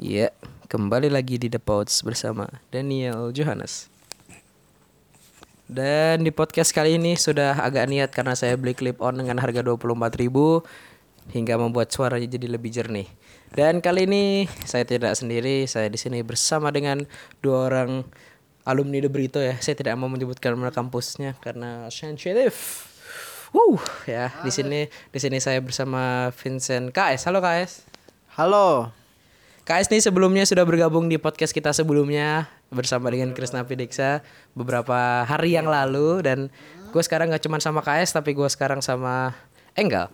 Iya, kembali lagi di The Pods bersama Daniel Johannes. Dan di podcast kali ini sudah agak niat karena saya beli clip on dengan harga 24.000 hingga membuat suaranya jadi lebih jernih. Dan kali ini saya tidak sendiri, saya di sini bersama dengan dua orang alumni The Brito ya. Saya tidak mau menyebutkan nama kampusnya karena sensitif. Wuh, ya di sini di sini saya bersama Vincent KS. Halo KS. Halo. KS nih sebelumnya sudah bergabung di podcast kita sebelumnya bersama dengan Krisna Pidiksa beberapa hari yang lalu dan gue sekarang nggak cuma sama KS tapi gue sekarang sama Enggal.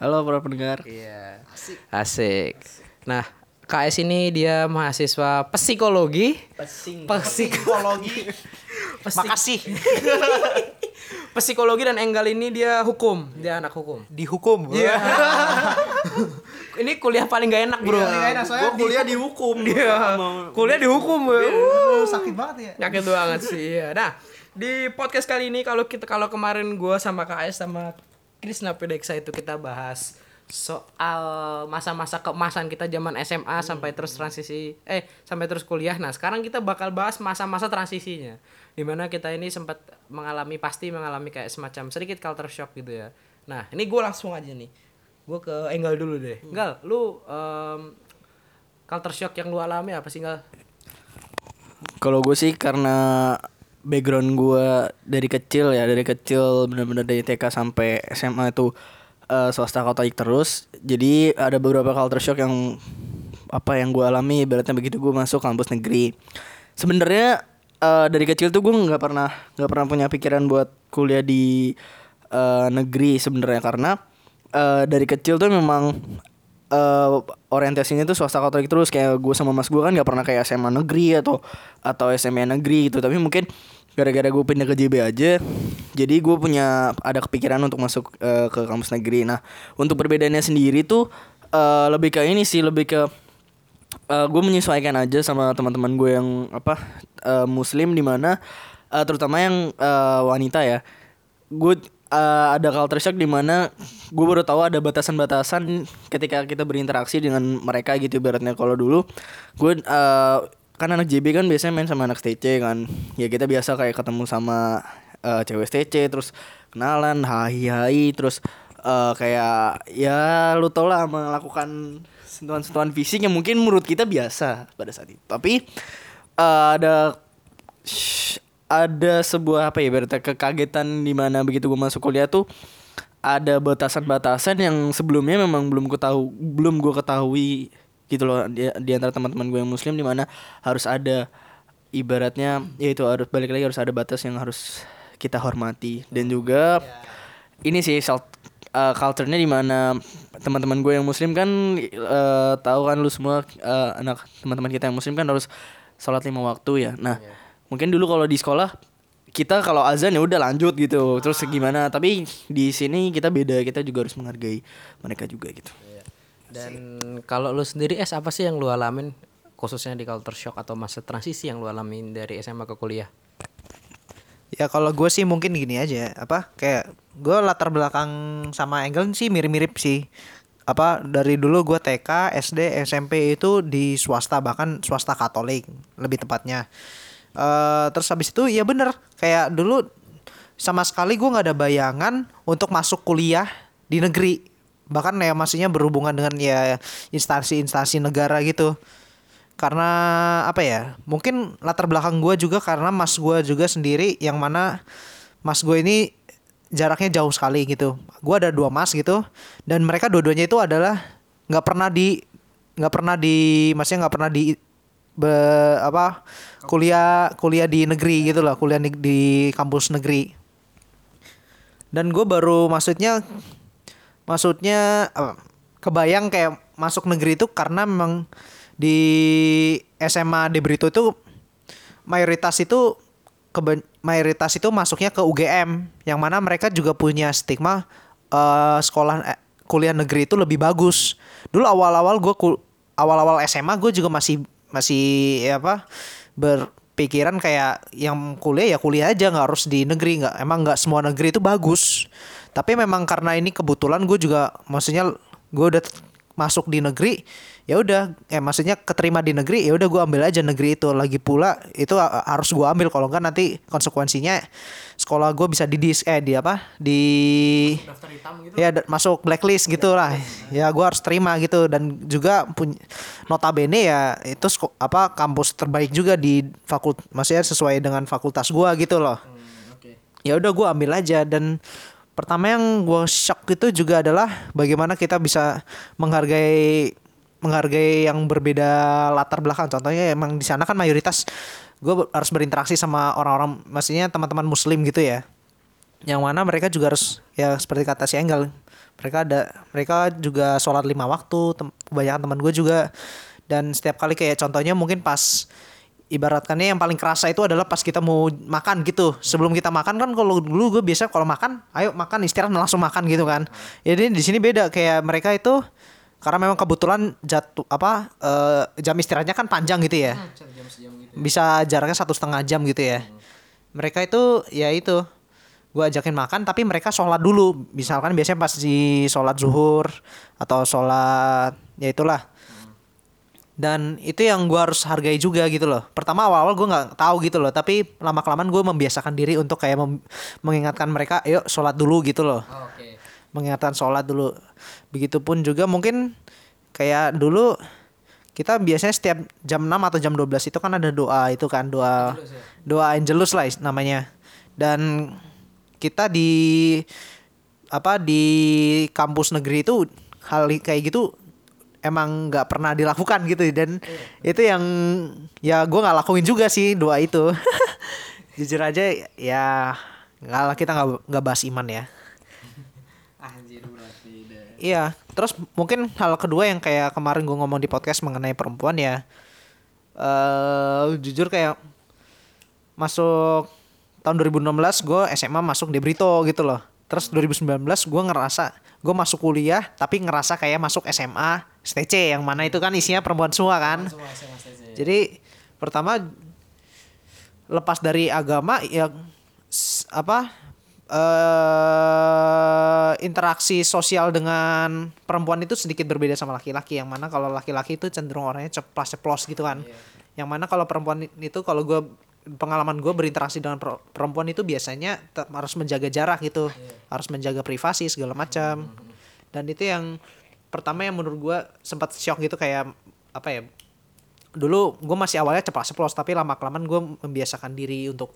Halo para pendengar. Iya. Asik. Nah, KS ini dia mahasiswa psikologi. Psikologi. Makasih. Psikologi dan Enggal ini dia hukum. Dia anak hukum. Dihukum. Iya. ini kuliah paling gak enak, Bro. Gue kuliah di hukum. Iya. Kuliah dihukum, bro. Uh, sakit banget ya. Yakin banget sih. Iya. Nah, di podcast kali ini kalau kita kalau kemarin gua sama KS sama Krisna Pedeksa itu kita bahas soal masa-masa keemasan kita zaman SMA sampai terus transisi eh sampai terus kuliah. Nah, sekarang kita bakal bahas masa-masa transisinya. Di mana kita ini sempat mengalami pasti mengalami kayak semacam sedikit culture shock gitu ya. Nah, ini gue langsung aja nih. Gue ke Enggal dulu deh. Enggal, lu em, culture shock yang lu alami apa sih, Enggal? Kalau gue sih karena background gue dari kecil ya dari kecil benar-benar dari TK sampai SMA itu eh, swasta katolik terus. Jadi ada beberapa culture shock yang apa yang gue alami ibaratnya begitu gue masuk kampus negeri. Sebenarnya eh, dari kecil tuh gue nggak pernah nggak pernah punya pikiran buat kuliah di eh, negeri sebenarnya karena eh, dari kecil tuh memang eh orientasinya tuh swasta katolik terus. Kayak gue sama mas gue kan nggak pernah kayak SMA negeri atau atau SMA negeri gitu. Tapi mungkin gara-gara gue pindah ke JB aja jadi gue punya ada kepikiran untuk masuk eh, ke kampus negeri. Nah untuk perbedaannya sendiri tuh eh, lebih ke ini sih lebih ke eh gue menyesuaikan aja sama teman-teman gue yang apa eh, muslim di mana eh, terutama yang eh, wanita ya. Gue eh, ada culture shock di mana gue baru tahu ada batasan-batasan ketika kita berinteraksi dengan mereka gitu ibaratnya. Kalau dulu gue eh, kan anak JB kan biasanya main sama anak STC kan. Ya kita biasa kayak ketemu sama eh, cewek STC terus kenalan hai hai terus eh, kayak ya lu tau lah melakukan sentuhan-sentuhan fisik yang mungkin menurut kita biasa pada saat itu. Tapi eh, ada ada sebuah apa ya berarti kekagetan di mana begitu gue masuk kuliah tuh ada batasan-batasan yang sebelumnya memang belum gue tahu belum gue ketahui gitu loh di, di antara teman-teman gue yang muslim di mana harus ada ibaratnya yaitu harus balik lagi harus ada batas yang harus kita hormati. Dan juga ini sih salt uh, culture-nya di mana teman-teman gue yang muslim kan eh, tahu kan lu semua eh, anak teman-teman kita yang muslim kan harus sholat lima waktu ya. Nah mungkin dulu kalau di sekolah kita kalau azan ya udah lanjut gitu terus gimana tapi di sini kita beda kita juga harus menghargai mereka juga gitu Dan kalau lu sendiri es apa sih yang lu alamin khususnya di culture shock atau masa transisi yang lu alamin dari SMA ke kuliah? Ya kalau gue sih mungkin gini aja, apa kayak gue latar belakang sama Engel sih mirip-mirip sih. Apa dari dulu gue TK, SD, SMP itu di swasta bahkan swasta Katolik lebih tepatnya. Eh terus habis itu ya bener. Kayak dulu sama sekali gue nggak ada bayangan untuk masuk kuliah di negeri. Bahkan ya maksudnya berhubungan dengan ya instansi-instansi negara gitu. Karena apa ya mungkin latar belakang gue juga karena mas gue juga sendiri yang mana mas gue ini jaraknya jauh sekali gitu. Gue ada dua mas gitu dan mereka dua-duanya itu adalah nggak pernah di nggak pernah di maksudnya nggak pernah di be- apa kuliah kuliah di negeri gitu lah kuliah di, di kampus negeri dan gue baru maksudnya maksudnya kebayang kayak masuk negeri itu karena memang di SMA di Brito itu mayoritas itu keba- mayoritas itu masuknya ke UGM yang mana mereka juga punya stigma eh, sekolah eh, kuliah negeri itu lebih bagus. Dulu awal-awal gue awal-awal SMA gue juga masih masih ya apa berpikiran kayak yang kuliah ya kuliah aja nggak harus di negeri nggak emang nggak semua negeri itu bagus. Tapi memang karena ini kebetulan gue juga maksudnya gue udah masuk di negeri ya udah eh maksudnya keterima di negeri ya udah gue ambil aja negeri itu. Lagi pula itu a- harus gue ambil. Kalau enggak nanti konsekuensinya sekolah gue bisa di dis eh di apa? Di Daftar hitam gitu. ya masuk blacklist gitu lah ya gue harus terima gitu. Dan juga punya notabene ya itu apa kampus terbaik juga di fakult maksudnya sesuai dengan fakultas gue gitu loh. Oke. ya udah gue ambil aja. Dan pertama yang gue shock itu juga adalah bagaimana kita bisa menghargai menghargai yang berbeda latar belakang. Contohnya emang di sana kan mayoritas gue harus berinteraksi sama orang-orang maksudnya teman-teman muslim gitu ya. Yang mana mereka juga harus ya seperti kata si Engel mereka ada mereka juga sholat lima waktu tem, kebanyakan teman gue juga. Dan setiap kali kayak contohnya mungkin pas ibaratkannya yang paling kerasa itu adalah pas kita mau makan gitu. Sebelum kita makan kan kalau dulu gue biasa kalau makan ayo makan istirahat langsung makan gitu kan. Jadi di sini beda kayak mereka itu karena memang kebetulan jatuh apa eh, jam istirahatnya kan panjang gitu ya. Jam sejam gitu. bisa jaraknya satu setengah jam gitu ya. Mereka itu ya itu gue ajakin makan tapi mereka sholat dulu. Misalkan biasanya pas di sholat zuhur atau sholat ya itulah dan itu yang gue harus hargai juga gitu loh pertama awal-awal gue nggak tahu gitu loh tapi lama kelamaan gue membiasakan diri untuk kayak mengingatkan mereka ayo sholat dulu gitu loh Oh, Oke. mengingatkan sholat dulu. Begitupun juga mungkin kayak dulu kita biasanya setiap jam 6 atau jam 12 itu kan ada doa itu kan doa doa angelus lah namanya. Dan kita di apa di kampus negeri itu hal kayak gitu emang nggak pernah dilakukan gitu dan itu yang ya gue nggak lakuin juga sih doa itu jujur aja ya nggak lah kita nggak nggak bahas iman ya Anjir. Iya, terus mungkin hal kedua yang kayak kemarin gue ngomong di podcast mengenai perempuan ya, eh jujur kayak masuk tahun 2016 gue SMA masuk di Brito gitu loh. Terus 2019 gue ngerasa gue masuk kuliah tapi ngerasa kayak masuk SMA STC yang mana itu kan isinya perempuan semua kan. Semua SMA saja. Jadi pertama lepas dari agama ya s- apa eh interaksi sosial dengan perempuan itu sedikit berbeda sama laki-laki yang mana kalau laki-laki itu cenderung orangnya ceplas-ceplos gitu kan. Yang mana kalau perempuan itu kalau gue pengalaman gue berinteraksi dengan per- perempuan itu biasanya harus menjaga jarak gitu, harus menjaga privasi segala macam. Dan itu yang pertama yang menurut gue sempat shock gitu kayak apa ya dulu gue masih awalnya cepat ceplos tapi lama kelamaan gue membiasakan diri untuk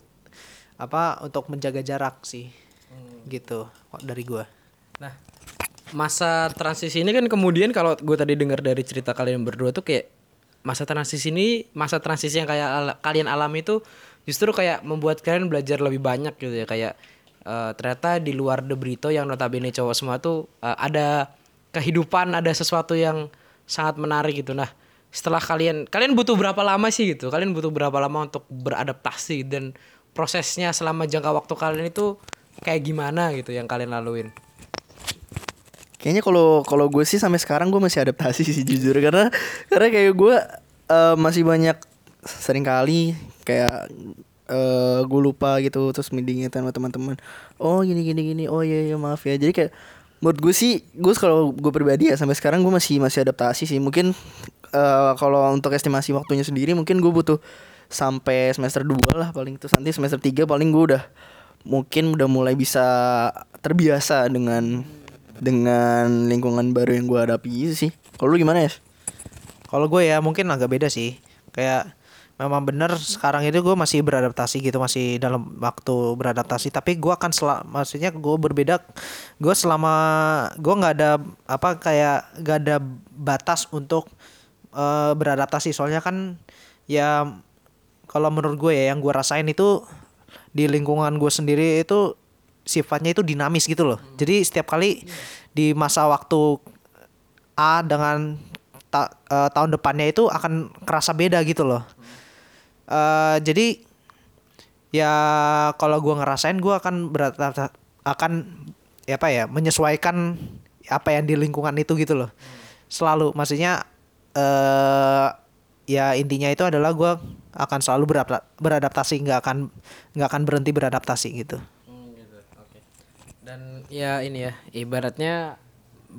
apa untuk menjaga jarak sih gitu kok dari gue Nah, masa transisi ini kan kemudian kalau gue tadi dengar dari cerita kalian berdua tuh kayak masa transisi ini masa transisi yang kayak ala- kalian alami itu justru kayak membuat kalian belajar lebih banyak gitu ya. Kayak eh, ternyata di luar The Brito yang notabene cowok semua tuh eh, ada kehidupan ada sesuatu yang sangat menarik gitu. Nah setelah kalian kalian butuh berapa lama sih gitu? Kalian butuh berapa lama untuk beradaptasi dan prosesnya selama jangka waktu kalian itu kayak gimana gitu yang kalian laluin Kayaknya kalau kalau gue sih sampai sekarang gue masih adaptasi sih jujur. Karena karena kayak gue eh, masih banyak sering kali kayak eh gue lupa gitu terus mengingatkan sama teman-teman. Oh gini gini gini. Oh iya iya maaf ya. Jadi kayak menurut gue sih gue kalau gue pribadi ya sampai sekarang gue masih masih adaptasi sih. Mungkin eh kalau untuk estimasi waktunya sendiri mungkin gue butuh sampai semester 2 lah paling. Terus nanti semester 3 paling gue udah mungkin udah mulai bisa terbiasa dengan dengan lingkungan baru yang gue hadapi gitu sih. Kalau lu gimana ya? kalau gue ya mungkin agak beda sih kayak memang bener sekarang itu gue masih beradaptasi gitu masih dalam waktu beradaptasi tapi gue akan sel maksudnya gue berbeda gue selama gue nggak ada apa kayak nggak ada batas untuk eh, beradaptasi soalnya kan ya kalau menurut gue ya yang gue rasain itu di lingkungan gue sendiri itu sifatnya itu dinamis gitu loh jadi setiap kali di masa waktu A dengan ta- eh, tahun depannya itu akan kerasa beda gitu loh. Eh, jadi ya kalau gua ngerasain gua akan beradaptasi akan ya apa ya menyesuaikan apa yang di lingkungan itu gitu loh. Selalu maksudnya eh ya intinya itu adalah gua akan selalu beradapta- beradaptasi nggak akan nggak akan berhenti beradaptasi gitu. Ya ini ya, ibaratnya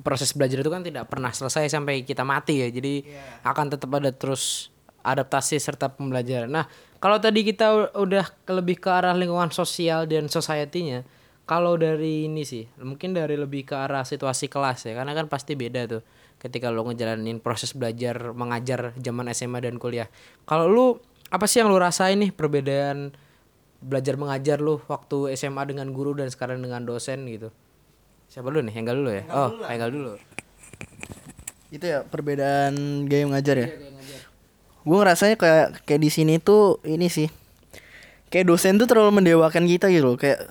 proses belajar itu kan tidak pernah selesai sampai kita mati ya. Jadi akan tetap ada terus adaptasi serta pembelajaran. Nah, kalau tadi kita udah ke lebih ke arah lingkungan sosial dan society-nya, kalau dari ini sih, mungkin dari lebih ke arah situasi kelas ya, karena kan pasti beda tuh ketika lo ngejalanin proses belajar mengajar zaman SMA dan kuliah. Kalau lu apa sih yang lu rasain nih perbedaan belajar mengajar lu waktu SMA dengan guru dan sekarang dengan dosen gitu? Siapa dulu nih? Enggal dulu ya? oh, Enggal dulu. Itu ya perbedaan gaya mengajar ya. Gue ngerasanya kayak kayak di sini tuh ini sih. Kayak dosen tuh terlalu mendewakan kita gitu loh. Kayak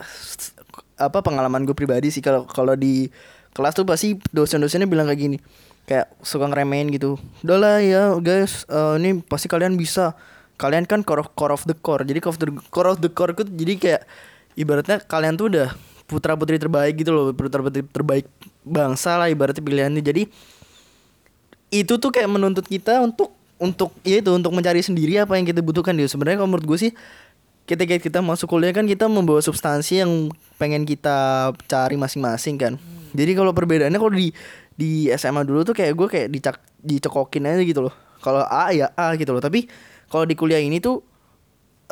apa pengalaman gue pribadi sih kalau kalau di kelas tuh pasti dosen-dosennya bilang kayak gini. Kayak suka ngeremehin gitu. Udah lah ya guys, eh, ini pasti kalian bisa. Kalian kan core of, core of the core. Jadi core of the, core of the core tuh jadi kayak ibaratnya kalian tuh udah putra putri terbaik gitu loh, putra putri terbaik bangsa lah ibaratnya pilihannya. Jadi itu tuh kayak menuntut kita untuk untuk ya itu untuk mencari sendiri apa yang kita butuhkan dia sebenarnya kalau menurut gue sih ketika kita masuk kuliah kan kita membawa substansi yang pengen kita cari masing-masing kan. Jadi kalau perbedaannya kalau di di SMA dulu tuh kayak gue kayak dicak dicekokin aja gitu loh. Kalau A ya A gitu loh. Tapi kalau di kuliah ini tuh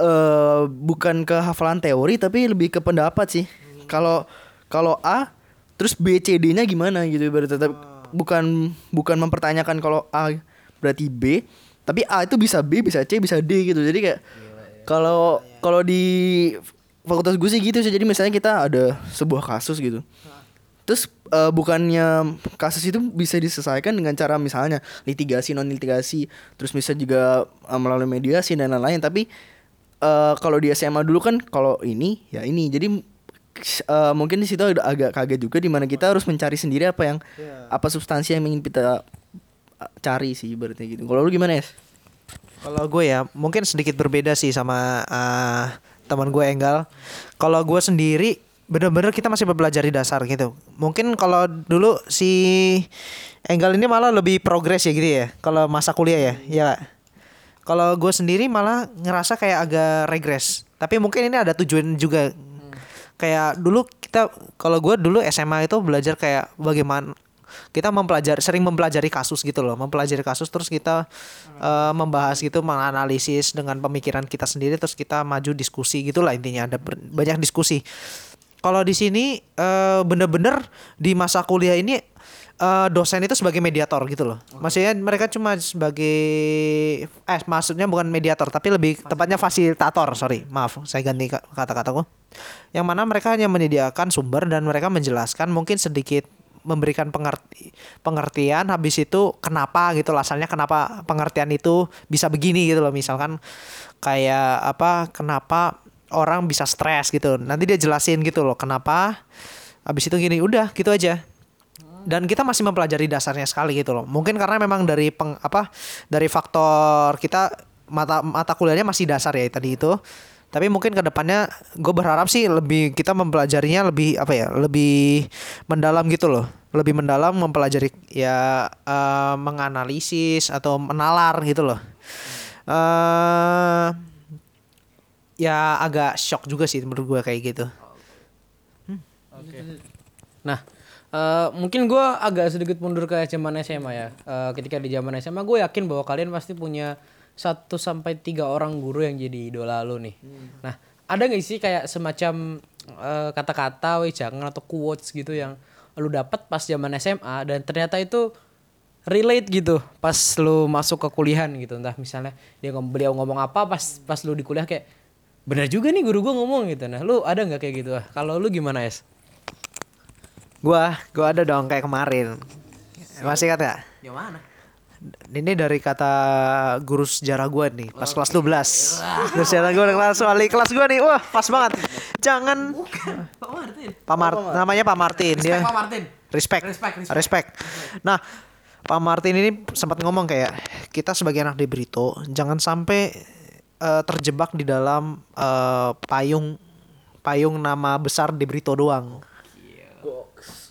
eh bukan ke hafalan teori tapi lebih ke pendapat sih kalau kalau A terus B C D-nya gimana gitu ibaratnya? Tapi bukan bukan mempertanyakan kalau A berarti B tapi A itu bisa B bisa C bisa D gitu. Jadi kayak kalau kalau di fakultas gue sih gitu sih. Jadi misalnya kita ada sebuah kasus gitu. Terus eh, bukannya kasus itu bisa diselesaikan dengan cara misalnya litigasi non litigasi terus bisa juga eh, melalui mediasi dan lain-lain. Tapi eh, kalau di SMA dulu kan kalau ini ya ini. Jadi eh, mungkin di situ agak kaget juga di mana kita harus mencari sendiri apa yang apa substansi yang ingin kita eh, cari sih berarti gitu kalau lu gimana ya Kalau gue ya mungkin sedikit berbeda sih sama eh, teman gue Enggal. Kalau gue sendiri bener-bener kita masih belajar di dasar gitu. Mungkin kalau dulu si Enggal ini malah lebih progres ya gitu ya. Kalau masa kuliah ya, ya. Kalau gue sendiri malah ngerasa kayak agak regres. Tapi mungkin ini ada tujuan juga. Kayak dulu kita kalau gue dulu SMA itu belajar kayak bagaimana kita mempelajari sering mempelajari kasus gitu loh. Mempelajari kasus terus kita eh, membahas gitu menganalisis dengan pemikiran kita sendiri terus kita maju diskusi gitulah intinya. Ada banyak diskusi. Kalau di sini eh, bener-bener di masa kuliah ini eh, dosen itu sebagai mediator gitu loh. Maksudnya mereka cuma sebagai eh maksudnya bukan mediator tapi lebih tepatnya fasilitator sorry maaf saya ganti ka- kata-kataku. Yang mana mereka hanya menyediakan sumber dan mereka menjelaskan mungkin sedikit memberikan pengerti pengertian habis itu kenapa gitu lah asalnya kenapa pengertian itu bisa begini gitu loh. Misalkan kayak apa kenapa orang bisa stres gitu. Nanti dia jelasin gitu loh kenapa habis itu gini udah gitu aja dan kita masih mempelajari dasarnya sekali gitu loh. Mungkin karena memang dari peng, apa dari faktor kita mata mata kuliahnya masih dasar ya tadi itu. Tapi mungkin ke depannya gue berharap sih lebih kita mempelajarinya lebih apa ya lebih mendalam gitu loh. Lebih mendalam mempelajari ya eh, menganalisis atau menalar gitu loh. Eh ya agak shock juga sih menurut gue kayak gitu. Nah, eh, mungkin gue agak sedikit mundur ke zaman SMA ya. Eh, ketika di zaman SMA, gue yakin bahwa kalian pasti punya satu sampai tiga orang guru yang jadi idola lo nih. Nah, ada nggak sih kayak semacam eh, kata-kata, wejangan atau quotes gitu yang lu dapat pas zaman SMA dan ternyata itu relate gitu pas lu masuk ke kuliahan gitu. Entah misalnya dia beliau ngomong apa pas pas lu di kuliah kayak bener juga nih guru gua ngomong gitu. Nah lu ada nggak kayak gitu? Ah kalau lu gimana es Gua, gua ada dong kayak kemarin. Masih kata? yang mana Ini dari kata guru sejarah gua nih, pas kelas 12. Guru sejarah gua kelas wali kelas gua nih. Wah, pas banget. Jangan Pak Martin Pak Mar namanya Pak Martin dia. Pak Martin Respect. Respect, respect. Respect. Nah, Pak Martin ini sempat ngomong kayak kita sebagai anak di Brito jangan sampai eh, terjebak di dalam eh, payung payung nama besar di Brito doang.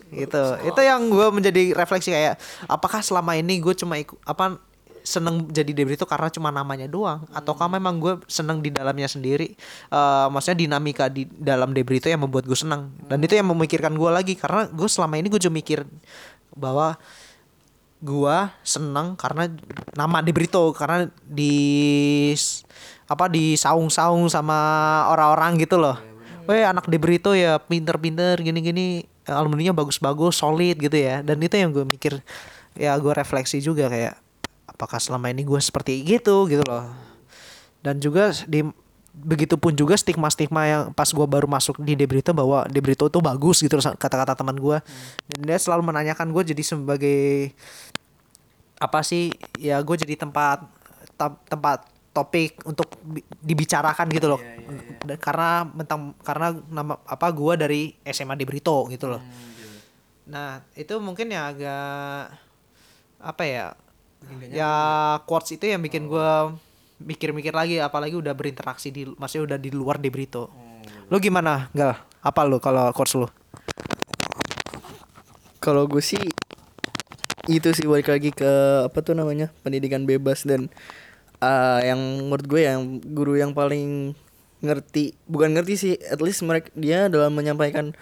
Gitu. Itu yang gue menjadi refleksi kayak apakah selama ini gue cuma ikut apa seneng jadi Debri itu karena cuma namanya doang? Ataukah memang gue seneng di dalamnya sendiri? Eh maksudnya dinamika di dalam Debri itu yang membuat gue senang dan itu yang memikirkan gue lagi. Karena gue selama ini gue cuma mikir bahwa gua seneng karena nama De Brito karena di apa di saung-saung sama orang-orang gitu loh. Weh anak De Brito ya pinter-pinter gini-gini alumninya bagus-bagus solid gitu ya. Dan itu yang gue mikir ya gue refleksi juga kayak apakah selama ini gue seperti gitu gitu loh. Dan juga di begitupun juga stigma-stigma yang pas gue baru masuk di Debrito bahwa Debrito itu bagus gitu kata-kata teman gue. Dan dia selalu menanyakan gue jadi sebagai apa sih ya gue jadi tempat tempat topik untuk bi- dibicarakan gitu loh. Dan karena mentang karena nama apa gue dari SMA di Brito gitu loh. Nah itu mungkin ya agak apa ya ya quotes itu yang bikin gue mikir-mikir lagi apalagi udah berinteraksi di masih udah di luar di Brito. Lu gimana gal? Apa lu kalau quotes lu? Kalau gue sih itu sih balik lagi ke apa tuh namanya pendidikan bebas dan ah, yang menurut gue yang guru yang paling ngerti bukan ngerti sih at least mereka dia dalam menyampaikan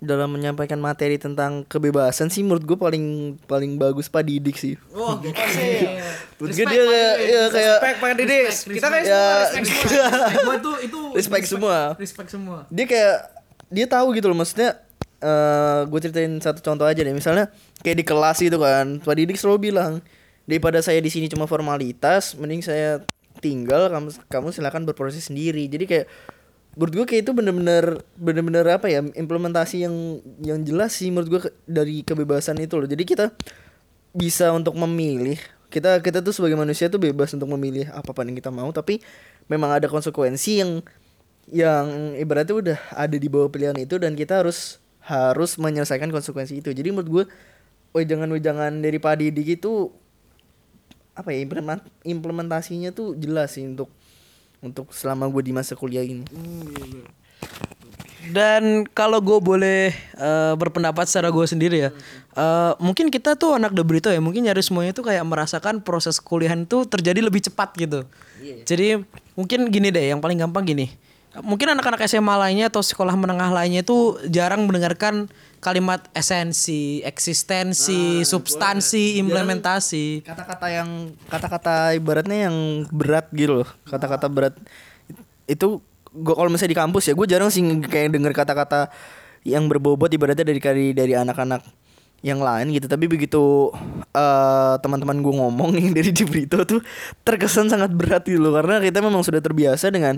dalam menyampaikan materi tentang kebebasan sih menurut gue paling paling bagus Pak Didik sih. Wah, gitu sih. Menurut gue dia kayak ya kayak Pak Didik kita kan ya Gua tuh itu Respect semua. Respect semua. dia kayak dia tahu gitu loh maksudnya eh gue ceritain satu contoh aja deh misalnya kayak di kelas gitu kan Pak Didik selalu bilang daripada saya di sini cuma formalitas mending saya tinggal kamu kamu silakan berproses sendiri. Jadi kayak menurut gue kayak itu bener-bener bener-bener apa ya implementasi yang yang jelas sih menurut gue dari kebebasan itu loh. Jadi kita bisa untuk memilih kita kita tuh sebagai manusia tuh bebas untuk memilih apa yang kita mau tapi memang ada konsekuensi yang yang ibaratnya udah ada di bawah pilihan itu dan kita harus harus menyelesaikan konsekuensi itu. Jadi menurut gue wejangan-wejangan dari Pak Didik itu apa ya implement, implementasinya tuh jelas sih untuk untuk selama gue di masa kuliah ini. Dan kalau gue boleh eh, berpendapat secara gue sendiri ya, eh, mungkin kita tuh anak De Brito ya, mungkin nyari semuanya tuh kayak merasakan proses kuliahan tuh terjadi lebih cepat gitu. Jadi mungkin gini deh, yang paling gampang gini, mungkin anak-anak SMA lainnya atau sekolah menengah lainnya tuh jarang mendengarkan kalimat esensi, eksistensi, substansi, implementasi. kata-kata yang kata-kata ibaratnya yang berat gitu loh. Kata-kata berat. Itu gue kalau misalnya di kampus ya gue jarang sih kayak denger kata-kata yang berbobot ibaratnya dari dari dari anak-anak yang lain gitu. Tapi begitu eh teman-teman gue ngomong yang dari di Brito tuh terkesan sangat berat gitu loh. Karena kita memang sudah terbiasa dengan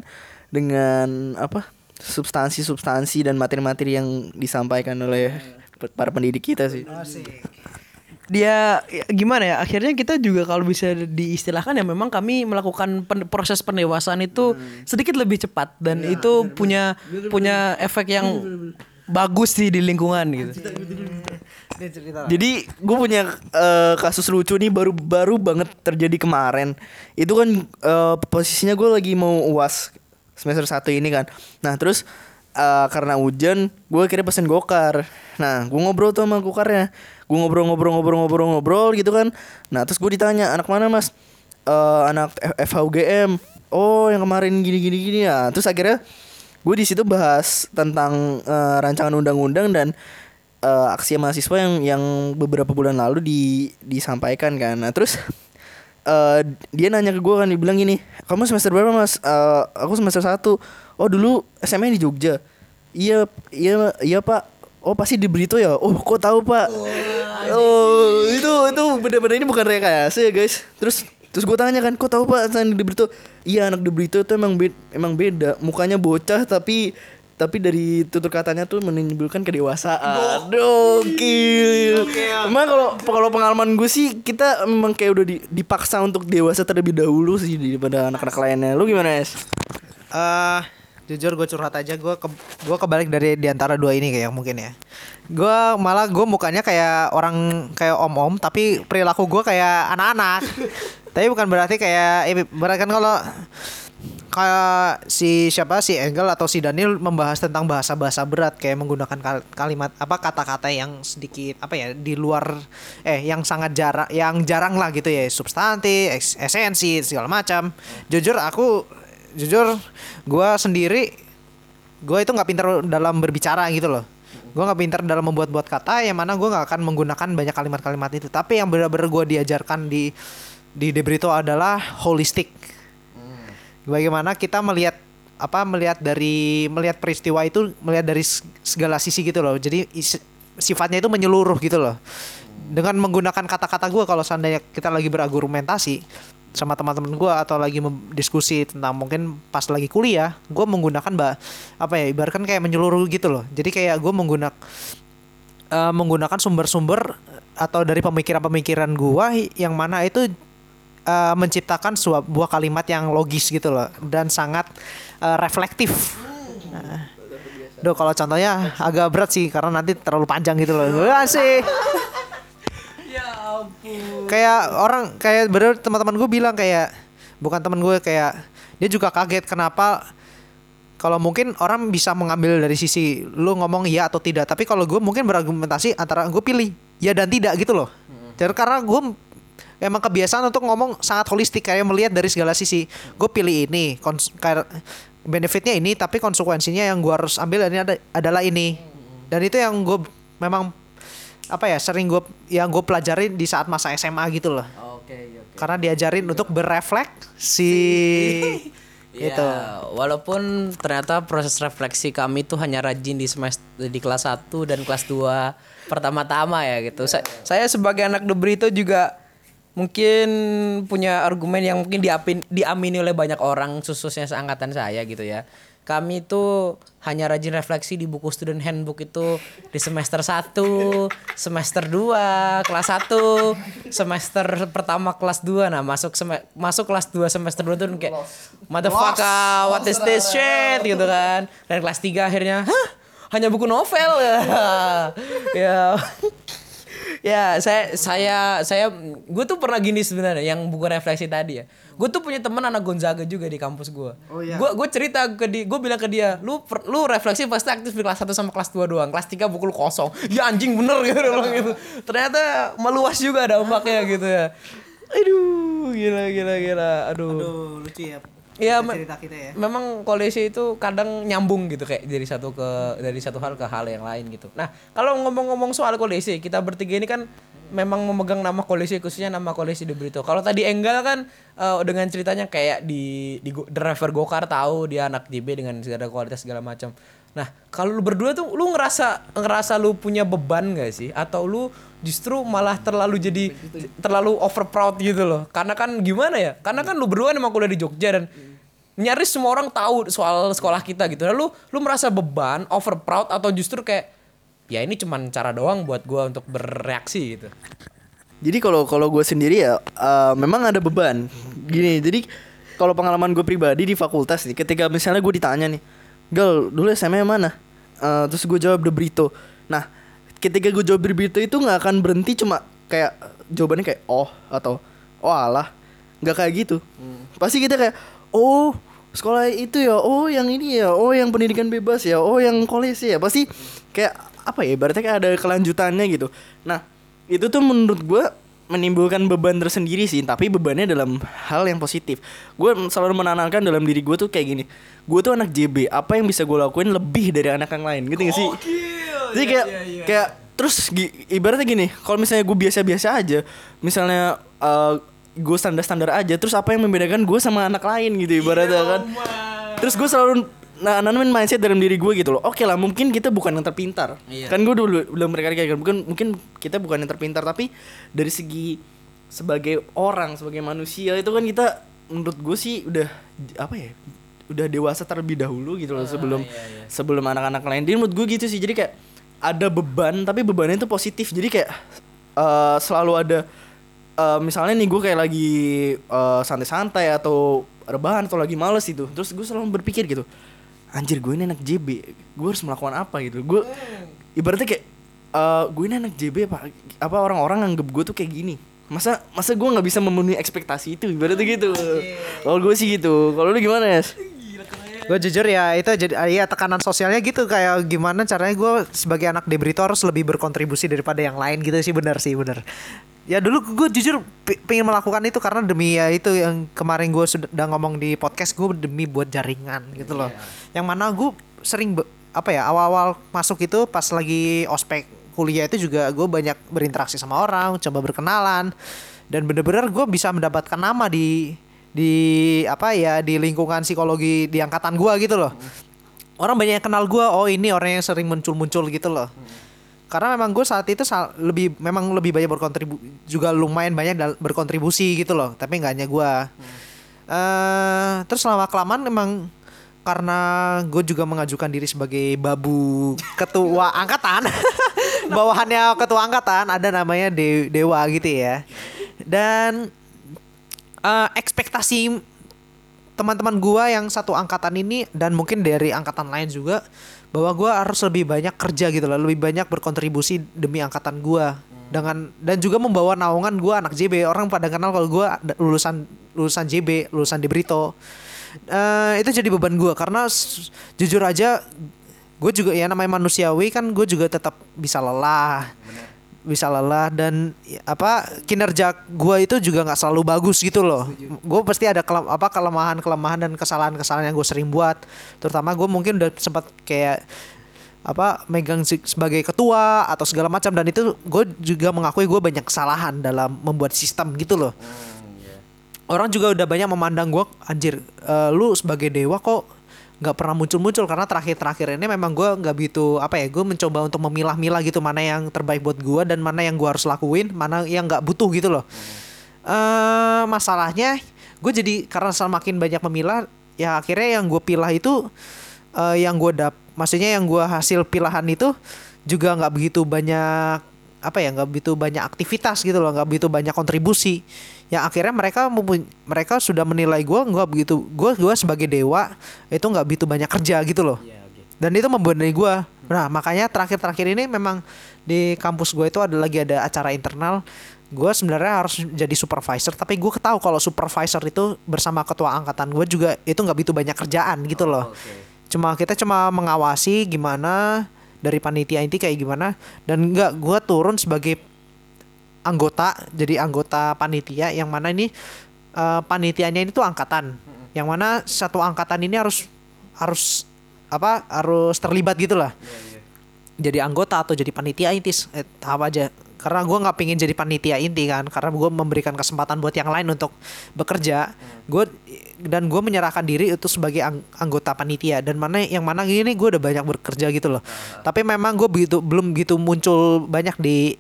dengan apa substansi-substansi dan materi-materi yang disampaikan oleh para pendidik kita sih. Dia ya, gimana ya akhirnya kita juga kalau bisa diistilahkan ya memang kami melakukan pen- proses pendewasaan itu sedikit lebih cepat dan itu punya punya efek yang bagus sih di lingkungan gitu. Jadi gue punya eh, kasus lucu nih baru baru banget terjadi kemarin. Itu kan eh, posisinya gue lagi mau uas semester 1 ini kan. Nah terus eh, karena hujan gue kira pesen gokar. Nah gue ngobrol tuh sama gokarnya. Gue ngobrol-ngobrol-ngobrol-ngobrol-ngobrol gitu kan. Nah terus gue ditanya anak mana mas? Eh, anak F- FHUGM. Oh yang kemarin gini-gini gini ya. Terus akhirnya gue di situ bahas tentang eh, rancangan undang-undang dan eh, aksi mahasiswa yang yang beberapa bulan lalu di disampaikan kan. Nah, terus eh dia nanya ke gue kan dibilang gini, "Kamu semester berapa, Mas?" "Eh, aku semester 1. "Oh, dulu SMA di Jogja." "Iya, iya, iya, Pak." "Oh, pasti di Brito ya." "Oh, kok tahu, Pak?" Oh, itu itu bener-bener ini bukan rekayasa ya, guys. Terus terus gue tanya kan, "Kok tahu, Pak, anak di Brito?" "Iya, anak di Brito itu emang beda, emang beda. Mukanya bocah tapi tapi dari tutur katanya tuh menimbulkan kedewasaan. Gokil. Emang kalau kalau pengalaman gue sih kita memang kayak udah di- dipaksa untuk dewasa terlebih dahulu sih daripada anak-anak lainnya. Lu gimana, Es? eh jujur gue curhat aja gue ke gue kebalik dari di antara dua ini kayak mungkin ya gue malah gue mukanya kayak orang kayak om om tapi perilaku gue kayak anak-anak tapi bukan berarti kayak eh, berarti kan kalau kayak si siapa? Si Engel atau si Daniel membahas tentang bahasa-bahasa berat kayak menggunakan kal- kalimat apa kata-kata yang sedikit apa ya di luar eh yang sangat jarang yang jarang lah gitu ya substansi esensi segala macam. Jujur aku jujur gua sendiri gue itu nggak pintar dalam berbicara gitu loh. Gue nggak pintar dalam membuat-buat kata yang mana gue nggak akan menggunakan banyak kalimat-kalimat itu. Tapi yang benar-benar gue diajarkan di di Debrito adalah holistik bagaimana kita melihat apa melihat dari melihat peristiwa itu melihat dari segala sisi gitu loh. Jadi is- sifatnya itu menyeluruh gitu loh. Dengan menggunakan kata-kata gue kalau seandainya kita lagi berargumentasi sama teman-teman gue atau lagi diskusi tentang mungkin pas lagi kuliah gue menggunakan mbak apa ya ibaratkan kayak menyeluruh gitu loh. Jadi kayak gue menggunakan eh, menggunakan sumber-sumber atau dari pemikiran-pemikiran gua yang mana itu eh, menciptakan sebuah kalimat yang logis gitu loh dan sangat eh, reflektif. Nah, Duh kalau contohnya agak berat sih karena nanti terlalu panjang gitu loh. Wah sih. Kayak orang kayak bener teman-teman gue bilang kayak bukan teman gue kayak dia juga kaget kenapa kalau mungkin orang bisa mengambil dari sisi lu ngomong iya atau tidak tapi kalau gue mungkin berargumentasi antara gue pilih ya dan tidak gitu loh jadi karena gue emang kebiasaan untuk ngomong sangat holistik kayak melihat dari segala sisi. Gue pilih ini kons- benefitnya ini tapi konsekuensinya yang gue harus ambil ini ada, adalah ini. Dan itu yang gue memang apa ya sering gue yang gue pelajarin di saat masa SMA gitu loh. Oke, oke. karena diajarin untuk berefleksi. Ya, itu walaupun ternyata proses refleksi kami tuh hanya rajin di semester di kelas 1 dan kelas 2 pertama-tama ya gitu. Sa- saya sebagai anak Debrito juga mungkin punya argumen yang mungkin diapin, diamini oleh banyak orang khususnya seangkatan saya gitu ya. Kami itu hanya rajin refleksi di buku student handbook itu di semester 1, semester 2, kelas 1, semester pertama kelas 2. Nah, masuk masuk kelas 2 semester 2 tuh kayak motherfucker, what is this shit gitu kan. Dan kelas 3 akhirnya, hah? Hanya buku novel ya. ya. Ya, saya saya saya gue tuh pernah gini sebenarnya yang buku refleksi tadi ya. Gue tuh punya teman anak Gonzaga juga di kampus gue. Oh, iya. Gue gue cerita ke dia, gue bilang ke dia, lu per- lu refleksi pasti aktif di kelas 1 sama kelas 2 doang. Kelas 3 buku lu kosong. Ya anjing bener gitu gitu. Ternyata meluas juga dampaknya gitu ya. Aduh, gila gila gila. Aduh. Aduh lucu ya Iya, me- cerita kita ya memang koalisi itu kadang nyambung gitu kayak dari satu ke dari satu hal ke hal yang lain gitu. Nah, kalau ngomong-ngomong soal koalisi, kita bertiga ini kan memang memegang nama koalisi khususnya nama koalisi di Brito. Kalau tadi Enggal kan eh, dengan ceritanya kayak di di driver gokar tahu dia anak JB dengan segala kualitas segala macam. Nah, kalau lu berdua tuh lu ngerasa ngerasa lu punya beban gak sih atau lu justru malah terlalu jadi terlalu over proud gitu loh. Karena kan gimana ya? Karena kan lu berdua emang kuliah di Jogja dan nyaris semua orang tahu soal sekolah kita gitu. Lalu lu merasa beban, over proud atau justru kayak ya ini cuman cara doang buat gua untuk bereaksi gitu. Jadi kalau kalau gue sendiri ya eh, memang ada beban. Gini, jadi kalau pengalaman gue pribadi di fakultas nih, ketika misalnya gue ditanya nih, Gal, dulu SMA yang mana? Eh, terus gue jawab De Brito. Nah, ketika gue jawab De Brito itu nggak akan berhenti cuma kayak jawabannya kayak oh atau oh alah, nggak kayak gitu. Pasti kita kayak oh sekolah itu ya, oh yang ini ya, oh yang pendidikan bebas ya, oh yang kolesi ya, pasti kayak apa ya? Berarti kayak ada kelanjutannya gitu. Nah, itu tuh menurut gue menimbulkan beban tersendiri sih tapi bebannya dalam hal yang positif. Gue selalu menanamkan dalam diri gue tuh kayak gini. Gue tuh anak JB apa yang bisa gue lakuin lebih dari anak yang lain gitu gak sih? Jadi kayak kayak terus ibaratnya gini kalau misalnya gue biasa-biasa aja misalnya gue standar-standar aja terus apa yang membedakan gue sama anak lain gitu ibaratnya kan. Terus gue selalu nah nanamin mindset dalam diri gue gitu loh. Oke lah mungkin kita bukan yang terpintar. Kan gue dulu belum berkali-kali kan bukan mungkin kita bukan yang terpintar tapi dari segi sebagai orang sebagai manusia itu kan kita menurut gue sih udah apa ya udah dewasa terlebih dahulu gitu loh sebelum sebelum anak-anak lain. Jadi menurut gue gitu sih. Jadi kayak ada beban tapi bebannya itu positif. Jadi kayak eh, selalu ada eh, misalnya nih gue kayak lagi eh, santai-santai atau rebahan atau lagi males itu terus gue selalu berpikir gitu anjir gue ini anak JB gue harus melakukan apa gitu? Gue ibaratnya kayak eh, gue ini anak JB apa apa orang-orang nganggep gue tuh kayak gini? Masa masa gue nggak bisa memenuhi ekspektasi itu ibaratnya gitu. Kalau gue sih gitu. Kalau lu gimana ya gue jujur ya itu jadi ya tekanan sosialnya gitu kayak gimana caranya gue sebagai anak debrito harus lebih berkontribusi daripada yang lain gitu sih benar sih benar ya dulu gue jujur pengen melakukan itu karena demi ya itu yang kemarin gue sudah ngomong di podcast gue demi buat jaringan gitu loh. Yang mana gue sering be- apa ya awal-awal masuk itu pas lagi ospek kuliah itu juga gue banyak berinteraksi sama orang coba berkenalan dan bener-bener gue bisa mendapatkan nama di di apa ya di lingkungan psikologi di angkatan gue gitu loh. Orang banyak yang kenal gue oh ini orang yang sering muncul-muncul gitu loh karena memang gue saat itu sal- lebih memang lebih banyak berkontribu juga lumayan banyak berkontribusi gitu loh. Tapi nggak hanya gue eh terus lama kelamaan memang karena gue juga mengajukan diri sebagai babu ketua angkatan. Bawahannya ketua angkatan ada namanya De- dewa gitu ya. Dan eh, ekspektasi teman-teman gua yang satu angkatan ini dan mungkin dari angkatan lain juga bahwa gua harus lebih banyak kerja gitu loh, lebih banyak berkontribusi demi angkatan gua. Dengan dan juga membawa naungan gua anak JB orang pada kenal kalau ada- lulusan lulusan JB lulusan di Brito. Eh, itu jadi beban gua karena jujur aja gue juga ya namanya manusiawi kan gue juga tetap bisa lelah bisa lelah dan apa kinerja gua itu juga nggak selalu bagus gitu loh. Gue pasti ada kelem- apa kelemahan kelemahan dan kesalahan kesalahan yang gue sering buat. Terutama gue mungkin udah sempat kayak apa megang se- sebagai ketua atau segala macam. Dan itu gue juga mengakui gue banyak kesalahan dalam membuat sistem gitu loh. Orang juga udah banyak memandang gue anjir eh, lu sebagai dewa kok nggak pernah muncul-muncul karena terakhir-terakhir ini memang gue nggak begitu apa ya gue mencoba untuk memilah-milah gitu mana yang terbaik buat gue dan mana yang gue harus lakuin mana yang nggak butuh gitu loh. Eh masalahnya gue jadi karena semakin banyak memilah ya akhirnya yang gue pilah itu eh, yang gue dap maksudnya yang gue hasil pilahan itu juga nggak begitu banyak apa ya nggak begitu banyak aktivitas gitu loh nggak begitu banyak kontribusi yang akhirnya mereka mereka sudah menilai gue nggak begitu gue gue sebagai dewa itu nggak begitu banyak kerja gitu loh. Dan itu membebani gue nah makanya terakhir terakhir ini memang di kampus gue itu ada lagi ada acara internal. Gue sebenarnya harus jadi supervisor tapi gue tahu kalau supervisor itu bersama ketua angkatan gue juga itu nggak begitu banyak kerjaan gitu loh. Cuma kita cuma mengawasi gimana dari panitia inti kayak gimana. Dan nggak gue turun sebagai anggota jadi anggota panitia yang mana ini eh, panitianya ini tuh angkatan. Yang mana satu angkatan ini harus harus apa harus terlibat gitulah jadi anggota atau jadi panitia inti eh, apa aja. Karena gue nggak pingin jadi panitia inti kan. Karena gue memberikan kesempatan buat yang lain untuk bekerja. Gue dan gue menyerahkan diri itu sebagai ang- anggota panitia. Dan mana yang mana gini gue udah banyak bekerja gitu loh. Tapi memang gue begitu belum gitu muncul banyak di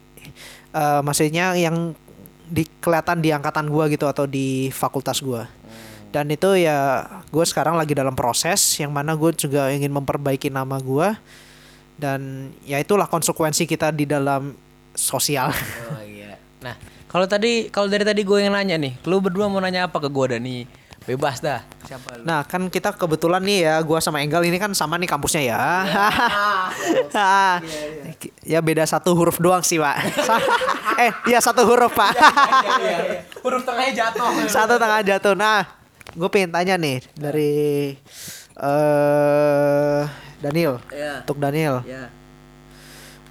eh, maksudnya yang di kelihatan di angkatan gue gitu atau di fakultas gue dan itu ya gue sekarang lagi dalam proses yang mana gue juga ingin memperbaiki nama gue dan ya itulah konsekuensi kita di dalam sosial Oh iya. Nah, kalau tadi kalau dari tadi gue yang nanya nih, lu berdua mau nanya apa ke gue Dani? Bebas dah. Siapa lu? Nah kan kita kebetulan nih ya gua sama Enggal ini kan sama nih kampusnya ya. ya beda satu huruf doang sih pak. eh ya satu huruf pak. Huruf tengahnya jatuh. satu tengah jatuh. Nah gue pengen tanya nih dari eh Daniel. Iya. Untuk Daniel. Ya.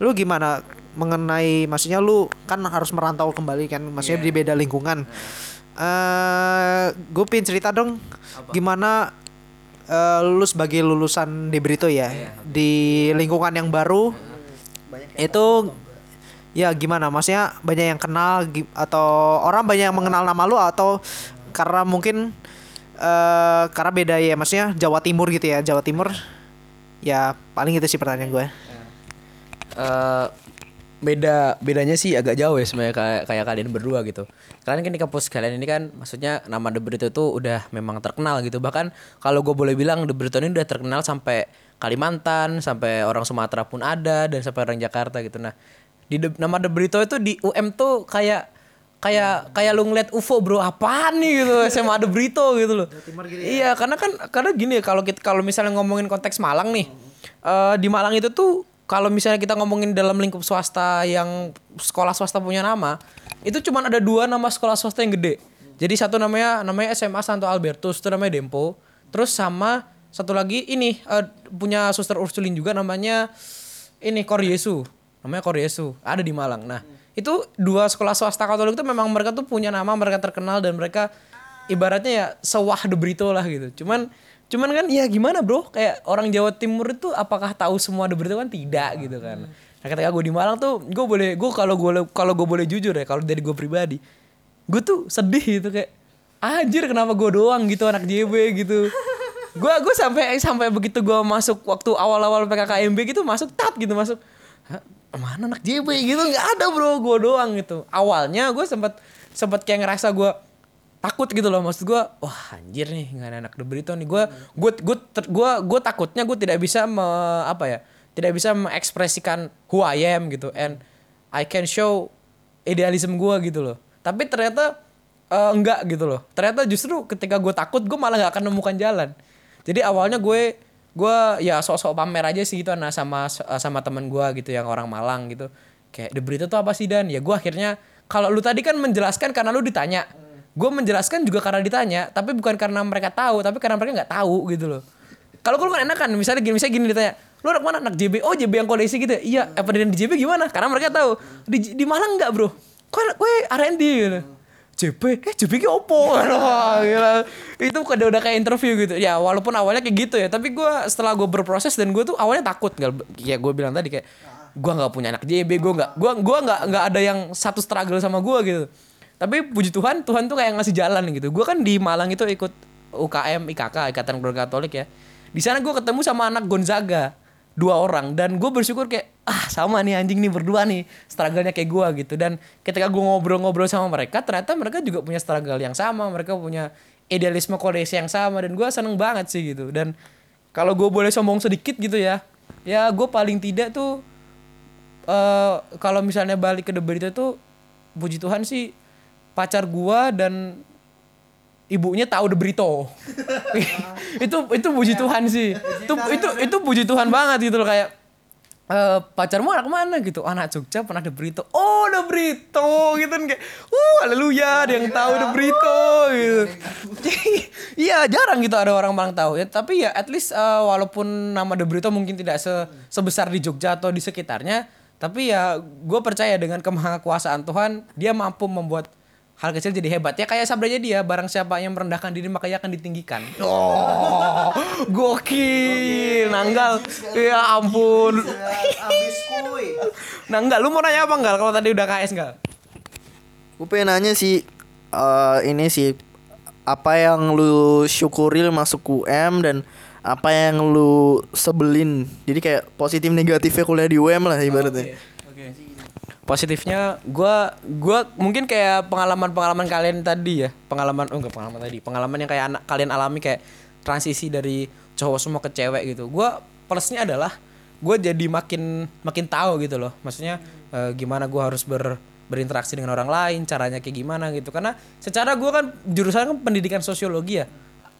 Lu gimana mengenai maksudnya lu kan harus merantau kembali kan maksudnya di beda lingkungan. Eh gue pengen cerita dong gimana eh, lu sebagai lulusan di Brito ya di lingkungan yang baru. Itu ya gimana? Maksudnya banyak yang kenal atau orang banyak yang mengenal nama lu atau karena mungkin eh karena beda ya maksudnya Jawa Timur gitu ya Jawa Timur. Ya paling itu sih pertanyaan gue Eh, beda bedanya sih agak jauh ya sebenarnya kayak kayak kalian berdua gitu. Kalian kan di kampus kalian ini kan maksudnya nama The Brito itu udah memang terkenal gitu. Bahkan kalau gue boleh bilang The Brito ini udah terkenal sampai Kalimantan, sampai orang Sumatera pun ada dan sampai orang Jakarta gitu. Nah, di The- nama The Brito itu di UM tuh kayak kayak kayak lu ngeliat UFO bro apaan nih gitu SMA The Brito gitu loh iya karena kan karena gini ya, kalau kita kalau misalnya ngomongin konteks Malang nih eh di Malang itu tuh kalau misalnya kita ngomongin dalam lingkup swasta yang sekolah swasta punya nama itu cuma ada dua nama sekolah swasta yang gede. Jadi satu namanya namanya SMA Santo Albertus itu namanya Dempo. Terus sama satu lagi ini eh, punya suster Ursulin juga namanya ini Kor Yesu. Namanya Kor Yesu ada di Malang. Nah itu dua sekolah swasta Katolik itu memang mereka tuh punya nama mereka terkenal dan mereka ibaratnya ya sewah de Brito lah gitu. Cuman Cuman kan ya gimana bro, kayak orang Jawa Timur itu apakah tahu semua The Brito kan tidak gitu kan. Nah ketika gue di Malang tuh, gue boleh, gue kalau gue kalau gue boleh jujur ya, kalau dari gue pribadi, gue tuh sedih gitu kayak, anjir kenapa gue doang gitu anak JB gitu. Gue gue sampai sampai begitu gue masuk waktu awal-awal PKKMB gitu masuk tat gitu masuk. "Hah, Mana anak JB gitu nggak ada bro, gue doang gitu. Awalnya gue sempat sempat kayak ngerasa gue takut gitu loh. Maksud gue wah anjir nih nggak ada anak The nih. Gue gue gue gue gue takutnya gue tidak bisa me, apa ya tidak bisa mengekspresikan who I am gitu. And I can show idealism gue gitu loh. Tapi ternyata eh, enggak gitu loh. Ternyata justru ketika gue takut gue malah nggak akan menemukan jalan. Jadi awalnya gue gue ya sok-sok pamer aja sih gitu nah sama sama teman gue gitu yang orang Malang gitu. Kayak The tuh apa sih dan? Ya gue akhirnya kalau lu tadi kan menjelaskan karena lu ditanya gue menjelaskan juga karena ditanya tapi bukan karena mereka tahu tapi karena mereka nggak tahu gitu loh. Kalau gue kan enak kan misalnya gini misalnya gini ditanya lu anak mana? Anak JB oh JB yang koleksi gitu ya? iya apa di JB gimana? Karena mereka tahu. Di, di Malang nggak bro? Kok gue R&D gitu? JB eh JB ki opo? Gila. itu udah udah kayak interview gitu. Ya walaupun awalnya kayak gitu ya tapi gue setelah gue berproses dan gue tuh awalnya takut. Nggak ya gue bilang tadi kayak gue nggak punya anak JB gue nggak gue gue nggak nggak ada yang satu struggle sama gue gitu tapi puji Tuhan Tuhan tuh kayak ngasih jalan gitu. Gue kan di Malang itu ikut UKM IKK Ikatan Keluarga Katolik ya. Di sana gue ketemu sama anak Gonzaga dua orang. Dan gue bersyukur kayak ah sama nih anjing nih berdua nih struggle-nya kayak gue gitu. Dan ketika gue ngobrol-ngobrol sama mereka ternyata mereka juga punya struggle yang sama mereka punya idealisme koleksi yang sama dan gue seneng banget sih gitu. Dan kalau gue boleh sombong sedikit gitu ya ya gue paling tidak tuh eh kalau misalnya balik ke The Berita tuh puji Tuhan sih pacar gua dan ibunya tahu The Brito. itu itu puji Tuhan sih. Itu itu itu puji Tuhan banget gitu loh kayak eh pacarmu anak mana? gitu. Anak Jogja pernah The Brito. Oh The Brito. Gitu kan kayak uh haleluya ada yang tahu The Brito. Gitu. iya jarang gitu ada orang orang tahu. Ya tapi ya at least eh, walaupun nama The Brito mungkin tidak se- sebesar di Jogja atau di sekitarnya tapi ya gue percaya dengan kemahakuasaan Tuhan dia mampu membuat hal kecil jadi hebat. Ya kayak sabdanya dia barang siapa yang merendahkan diri maka ia akan ditinggikan. Oh. Gokil nanggal. Ya ampun. Nah enggak lu mau nanya apa enggak kalau tadi udah KS enggak Gue pengen nanya sih eh, ini sih apa yang lu syukuri lu masuk UM dan apa yang lu sebelin. Jadi kayak positif negatifnya kuliah di UM lah ibaratnya. Positifnya gua gua mungkin kayak pengalaman-pengalaman kalian tadi ya. Pengalaman oh enggak pengalaman tadi. Pengalaman yang kayak anak kalian alami kayak transisi dari cowok semua ke cewek gitu. Gua plusnya adalah gua jadi makin makin tahu gitu loh. Maksudnya eh, gimana gua harus ber berinteraksi dengan orang lain caranya kayak gimana gitu. Karena secara gua kan jurusan kan pendidikan sosiologi ya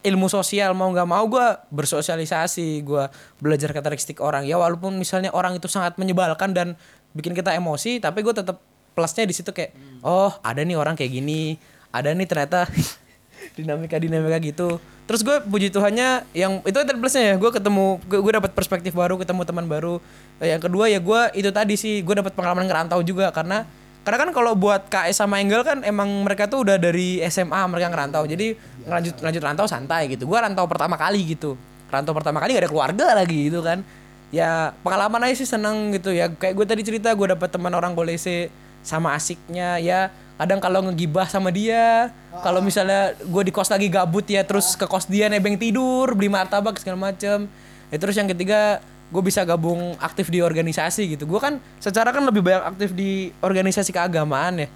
ilmu sosial mau nggak mau gue bersosialisasi gue belajar karakteristik orang. Ya walaupun misalnya orang itu sangat menyebalkan dan bikin kita emosi tapi gue tetap plusnya di situ kayak oh ada nih orang kayak gini ada nih ternyata dinamika dinamika gitu. Terus gue puji Tuhannya yang itu tadi plusnya ya gue ketemu gue, gue dapat perspektif baru ketemu teman baru. Yang kedua ya gue itu tadi sih gue dapat pengalaman ngerantau juga karena karena kan kalau buat KS sama Engel kan emang mereka tuh udah dari SMA mereka ngerantau. Jadi lanjut lanjut rantau santai gitu. Gue rantau pertama kali gitu. Rantau pertama kali gak ada keluarga lagi gitu kan. Ya pengalaman aja sih seneng gitu ya. Kayak gue tadi cerita gue dapet teman orang Golese sama asiknya. Ya kadang kalau ngegibah sama dia kalau misalnya gue di kos lagi gabut ya terus ke kos dia nebeng tidur beli martabak segala macem. Ya terus yang ketiga gue bisa gabung aktif di organisasi gitu. Gue kan secara kan lebih banyak aktif di organisasi keagamaan ya.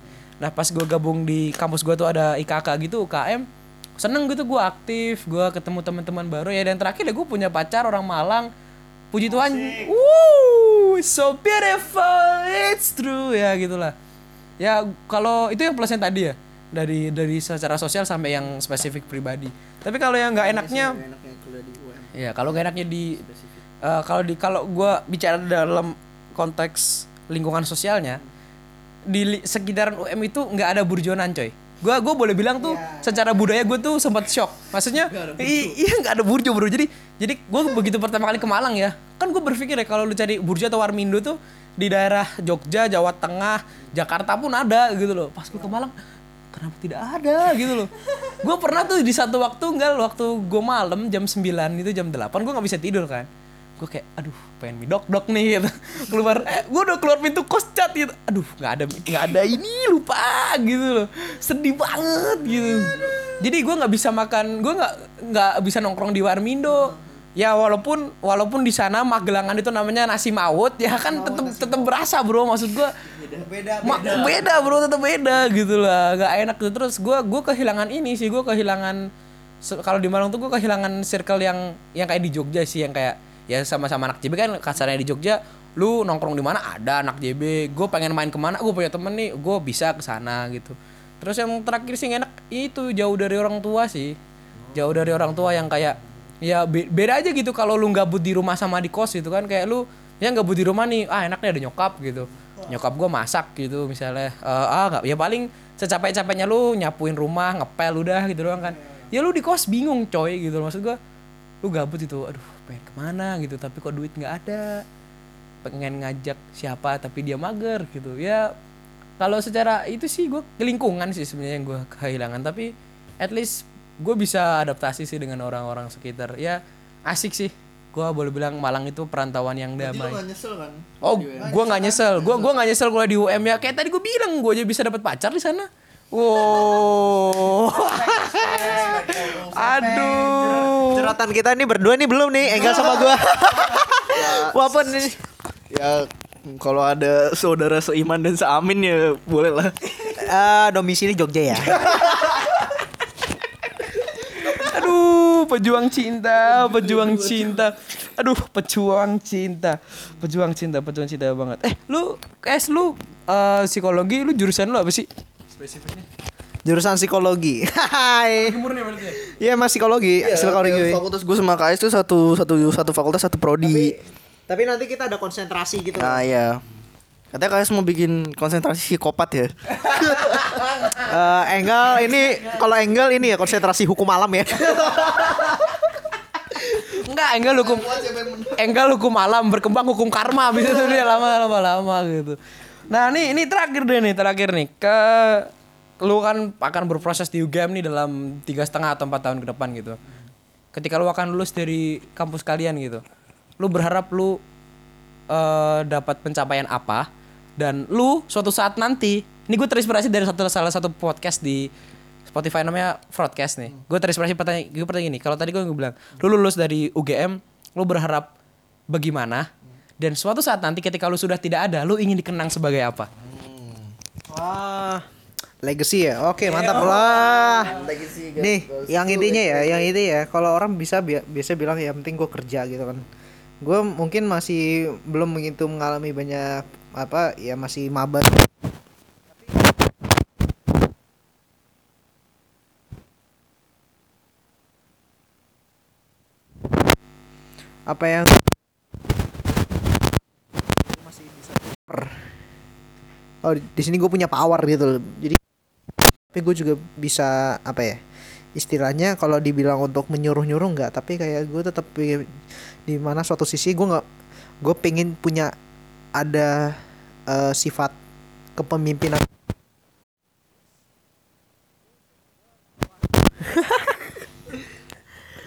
Nah pas gue gabung di kampus gue tuh ada IKK gitu UKM seneng gitu gue aktif. Gue ketemu teman-teman baru ya. Dan terakhir ya gue punya pacar orang Malang. Puji Tuhan. Woo, so beautiful. It's true. Ya gitulah. Ya kalau itu yang plusnya tadi ya. Dari dari secara sosial sampai yang spesifik pribadi. Tapi kalau yang nggak enaknya ya kalau nggak enaknya di eh, kalau di kalau gue bicara dalam konteks lingkungan sosialnya di li- sekitaran UM itu nggak ada burjonan coy. Gue gue boleh bilang tuh secara budaya gue tuh sempat shock. Maksudnya i- iya nggak ada burjo bro. Jadi jadi gue begitu pertama kali ke Malang ya kan gue berpikir ya kalau lu cari burjo atau warmindo tuh di daerah Jogja Jawa Tengah Jakarta pun ada gitu loh. Pas gue ke Malang kenapa tidak ada gitu loh. Gue pernah tuh di satu waktu enggak waktu gue malam jam 9 itu jam 8 gue nggak bisa tidur kan gue kayak aduh pengen mie dok dok nih gitu. Keluar eh, gue udah keluar pintu kos cat gitu. Aduh nggak ada nggak ada ini lupa gitu loh. Sedih banget gitu. Jadi gue nggak bisa makan gue nggak nggak bisa nongkrong di warmindo. Ya walaupun walaupun di sana Magelangan itu namanya nasi mawut ya kan tetep tetep berasa bro maksud gue beda beda, beda. bro tetep beda gitu lah. Nggak enak gitu terus gue gue kehilangan ini sih gue kehilangan kalau di Malang tuh gue kehilangan circle yang yang kayak di Jogja sih yang kayak ya sama-sama anak JB kan kasarnya di Jogja lu nongkrong di mana? Ada anak JB gue pengen main ke mana? Gue punya temen nih. Gue bisa ke sana gitu. Terus yang terakhir sih yang enak itu jauh dari orang tua sih. Jauh dari orang tua yang kayak ya be- beda aja gitu kalau lu gabut di rumah sama di kos gitu kan. Kayak lu ya gabut di rumah nih ah enaknya ada nyokap gitu. Nyokap gue masak gitu misalnya Eh, ah nggak. Ya paling secapek-capeknya lu nyapuin rumah ngepel udah gitu doang kan. Ya lu di kos bingung coy gitu maksud gue lu gabut itu aduh pengen ke mana gitu tapi kok duit nggak ada pengen ngajak siapa tapi dia mager gitu ya kalau secara itu sih gue lingkungan sih sebenarnya yang gue kehilangan tapi at least gue bisa adaptasi sih dengan orang-orang sekitar ya asik sih gue boleh bilang Malang itu perantauan yang damai nyesel kan? Oh, gue nggak nyesel. Gue gua nggak nyesel kuliah di UM ya. Kayak tadi gue bilang gue aja bisa dapat pacar di sana. Wow. Aduh. Curhatan kita ini berdua nih belum nih, Enggal sama gua. Walaupun ini Ya kalau ada saudara seiman dan seamin ya boleh lah. eh, domisili Jogja ya. Aduh, pejuang cinta, pejuang cinta. Aduh, pejuang cinta. Pejuang cinta, pejuang cinta banget. Eh, lu es lu eh, psikologi lu jurusan lu apa sih? Jurusan psikologi. Hai. Iya, Mas psikologi. psikologi. Fakultas gue sama KS tuh satu satu satu fakultas satu prodi. Tapi nanti kita ada konsentrasi gitu. Nah iya. Katanya KS mau bikin konsentrasi psikopat ya. Eh, Enggal ini kalau Enggal ini ya konsentrasi hukum alam ya. Enggak, enggak hukum enggak hukum alam berkembang hukum karma bisa tuh dia lama-lama lama gitu. Nah, nih ini terakhir deh nih, terakhir nih ke lu kan akan berproses di UGM nih dalam tiga setengah atau empat tahun ke depan gitu. Ketika lu akan lulus dari kampus kalian gitu, lu berharap lu eh, dapat pencapaian apa dan lu suatu saat nanti, ini gue terinspirasi dari satu salah satu podcast di Spotify namanya Broadcast nih. Gue terinspirasi pertanyaan gue pertanyaan gini. Kalau tadi gue bilang, lu lulus dari UGM, lu berharap bagaimana? Dan suatu saat nanti ketika lu sudah tidak ada, lu ingin dikenang sebagai apa? Wah. Legacy ya. Oke, mantap lah. Nih, yang intinya ya, yang ini ya, kalau orang bisa bi- biasa bilang ya penting gue kerja gitu kan. Gue mungkin masih belum begitu mengalami banyak apa ya masih maba. Apa yang oh di sini gue punya power gitu loh. jadi tapi gue juga bisa apa ya istilahnya kalau dibilang untuk menyuruh nyuruh nggak. Tapi kayak gue tetap di mana suatu sisi gue nggak gue pengen punya ada eh, sifat kepemimpinan.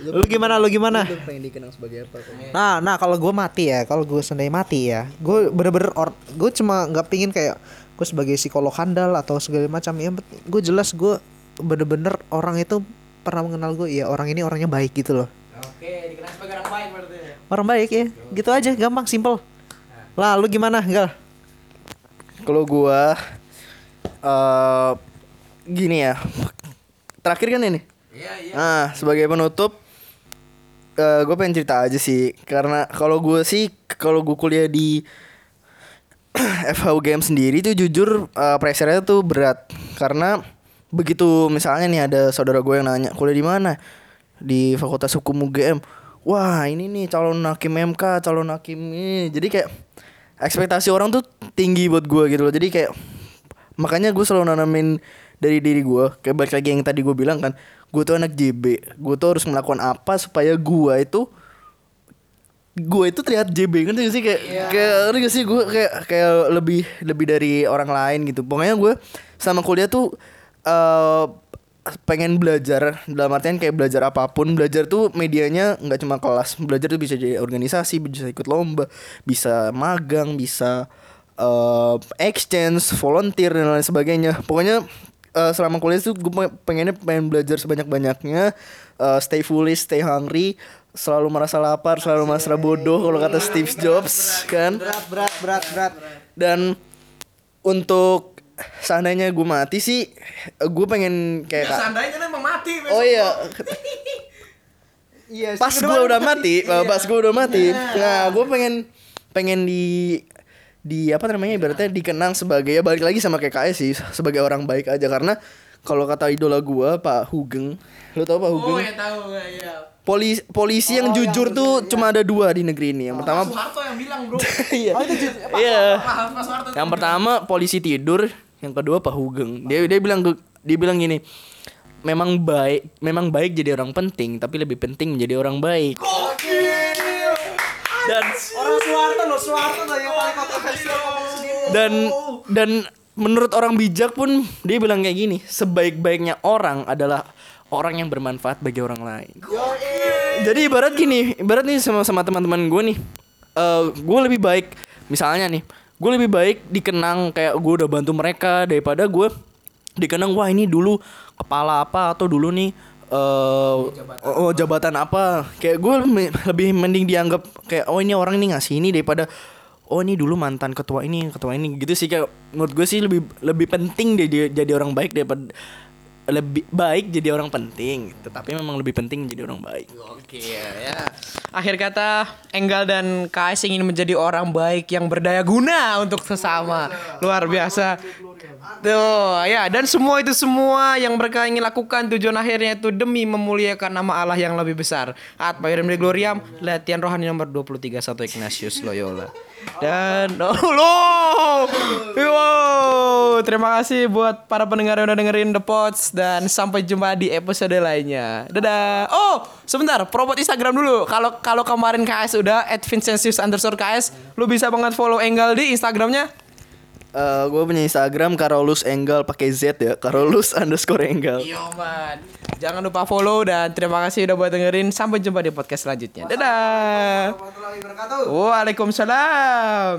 Lu gimana lu gimana? pengen dikenang sebagai apa? Nah, nah kalau gue mati ya, kalau gue sendiri mati ya, gue bener-bener or, gue cuma nggak pingin kayak gue sebagai psikolog handal atau segala macam. Penting gue jelas gue bener-bener orang itu pernah mengenal gue, ya orang ini orangnya baik gitu loh. Oke, dikenal sebagai orang baik berarti. Orang baik ya, gitu aja, gampang, simple. Lah, lu gimana, Gal? Kalau gua eh gini ya. Terakhir kan ini. Iya, iya. Nah, sebagai penutup eh gue pengen cerita aja sih karena kalau gue sih kalau gue kuliah di FHUGM sendiri tuh jujur eh, pressure-nya tuh berat. Karena begitu misalnya nih ada saudara gue yang nanya kuliah di mana? Di Fakultas Hukum UGM wah ini nih calon hakim MK calon hakim ini jadi kayak ekspektasi orang tuh tinggi buat gue gitu loh. Jadi kayak makanya gue selalu nanamin dari diri gue. Kayak balik lagi yang tadi gue bilang kan gue tuh anak JB gue tuh harus melakukan apa supaya gue itu gue itu terlihat JB kan sih? Kayak kayak ngerti gak sih? Gue kayak kayak lebih lebih dari orang lain gitu. Pokoknya gue sama kuliah tuh eh pengen belajar dalam artian kayak belajar apa pun. Belajar tuh medianya nggak cuma kelas. Belajar tuh bisa jadi organisasi bisa ikut lomba bisa magang bisa eh exchange volunteer dan lain sebagainya. Pokoknya eh, selama kuliah tuh gue pengennya pengen belajar sebanyak banyaknya stay foolish stay hungry selalu merasa lapar selalu merasa bodoh kalau kata Steve Jobs kan Berat berat berat berat. dan untuk seandainya gue mati sih gue pengen kayak Seandainya emang mati. oh iya Iya. pas gue udah mati pas gue udah mati nah gue pengen pengen di di apa namanya ibaratnya dikenang sebagai ya balik lagi sama kayak KS sih sebagai orang baik aja karena kalau kata idola gue Pak Hugeng lo tau Pak Hugeng Oh ya tahu ya. Polisi polisi yang jujur tuh cuma ada dua di negeri ini. Yang pertama Soeharto yang bilang bro. iya. Iya. Yang pertama polisi tidur. Yang kedua Pak Hugeng. Dia dia bilang dia bilang gini memang baik memang baik jadi orang penting tapi lebih penting menjadi orang baik. Dan Orang Soeharto loh, Soeharto loh yang paling kontroversial. Dan dan menurut orang bijak pun dia bilang kayak gini sebaik-baiknya orang adalah orang yang bermanfaat bagi orang lain. Jadi ibarat gini ibarat nih sama sama teman-teman gue nih eh gue lebih baik misalnya nih gue lebih baik dikenang kayak gue udah bantu mereka daripada gue dikenang wah ini dulu kepala apa atau dulu nih eh oh, jabatan apa? Kayak gue me- lebih mending dianggap kayak oh ini orang ini ngasih ini daripada oh ini dulu mantan ketua ini ketua ini gitu sih. Kayak menurut gue sih lebih lebih penting dia jadi, jadi orang baik daripada lebih baik jadi orang penting tetapi memang lebih penting jadi orang baik Oke ya. Akhir kata Enggal dan KS ingin menjadi orang baik yang berdaya guna untuk sesama. Luar biasa. Tuh, ya dan semua itu semua yang mereka ingin lakukan tujuan akhirnya itu demi memuliakan nama Allah yang lebih besar. At Bayram de Gloriam, latihan rohani nomor 23 satu Ignatius Loyola. Dan oh, loh. Wow, terima kasih buat para pendengar yang udah dengerin The Pods dan sampai jumpa di episode lainnya. Dadah. Oh, sebentar, promote Instagram dulu. Kalau kalau kemarin KS udah at Vincentius underscore KS, lu bisa banget follow Enggal di Instagramnya. Eh gue punya Instagram Karolus Enggal pakai Z ya Karolus underscore Enggal Yo man. Jangan lupa follow dan terima kasih udah buat dengerin. Sampai jumpa di podcast selanjutnya. Dadah. Waalaikumsalam.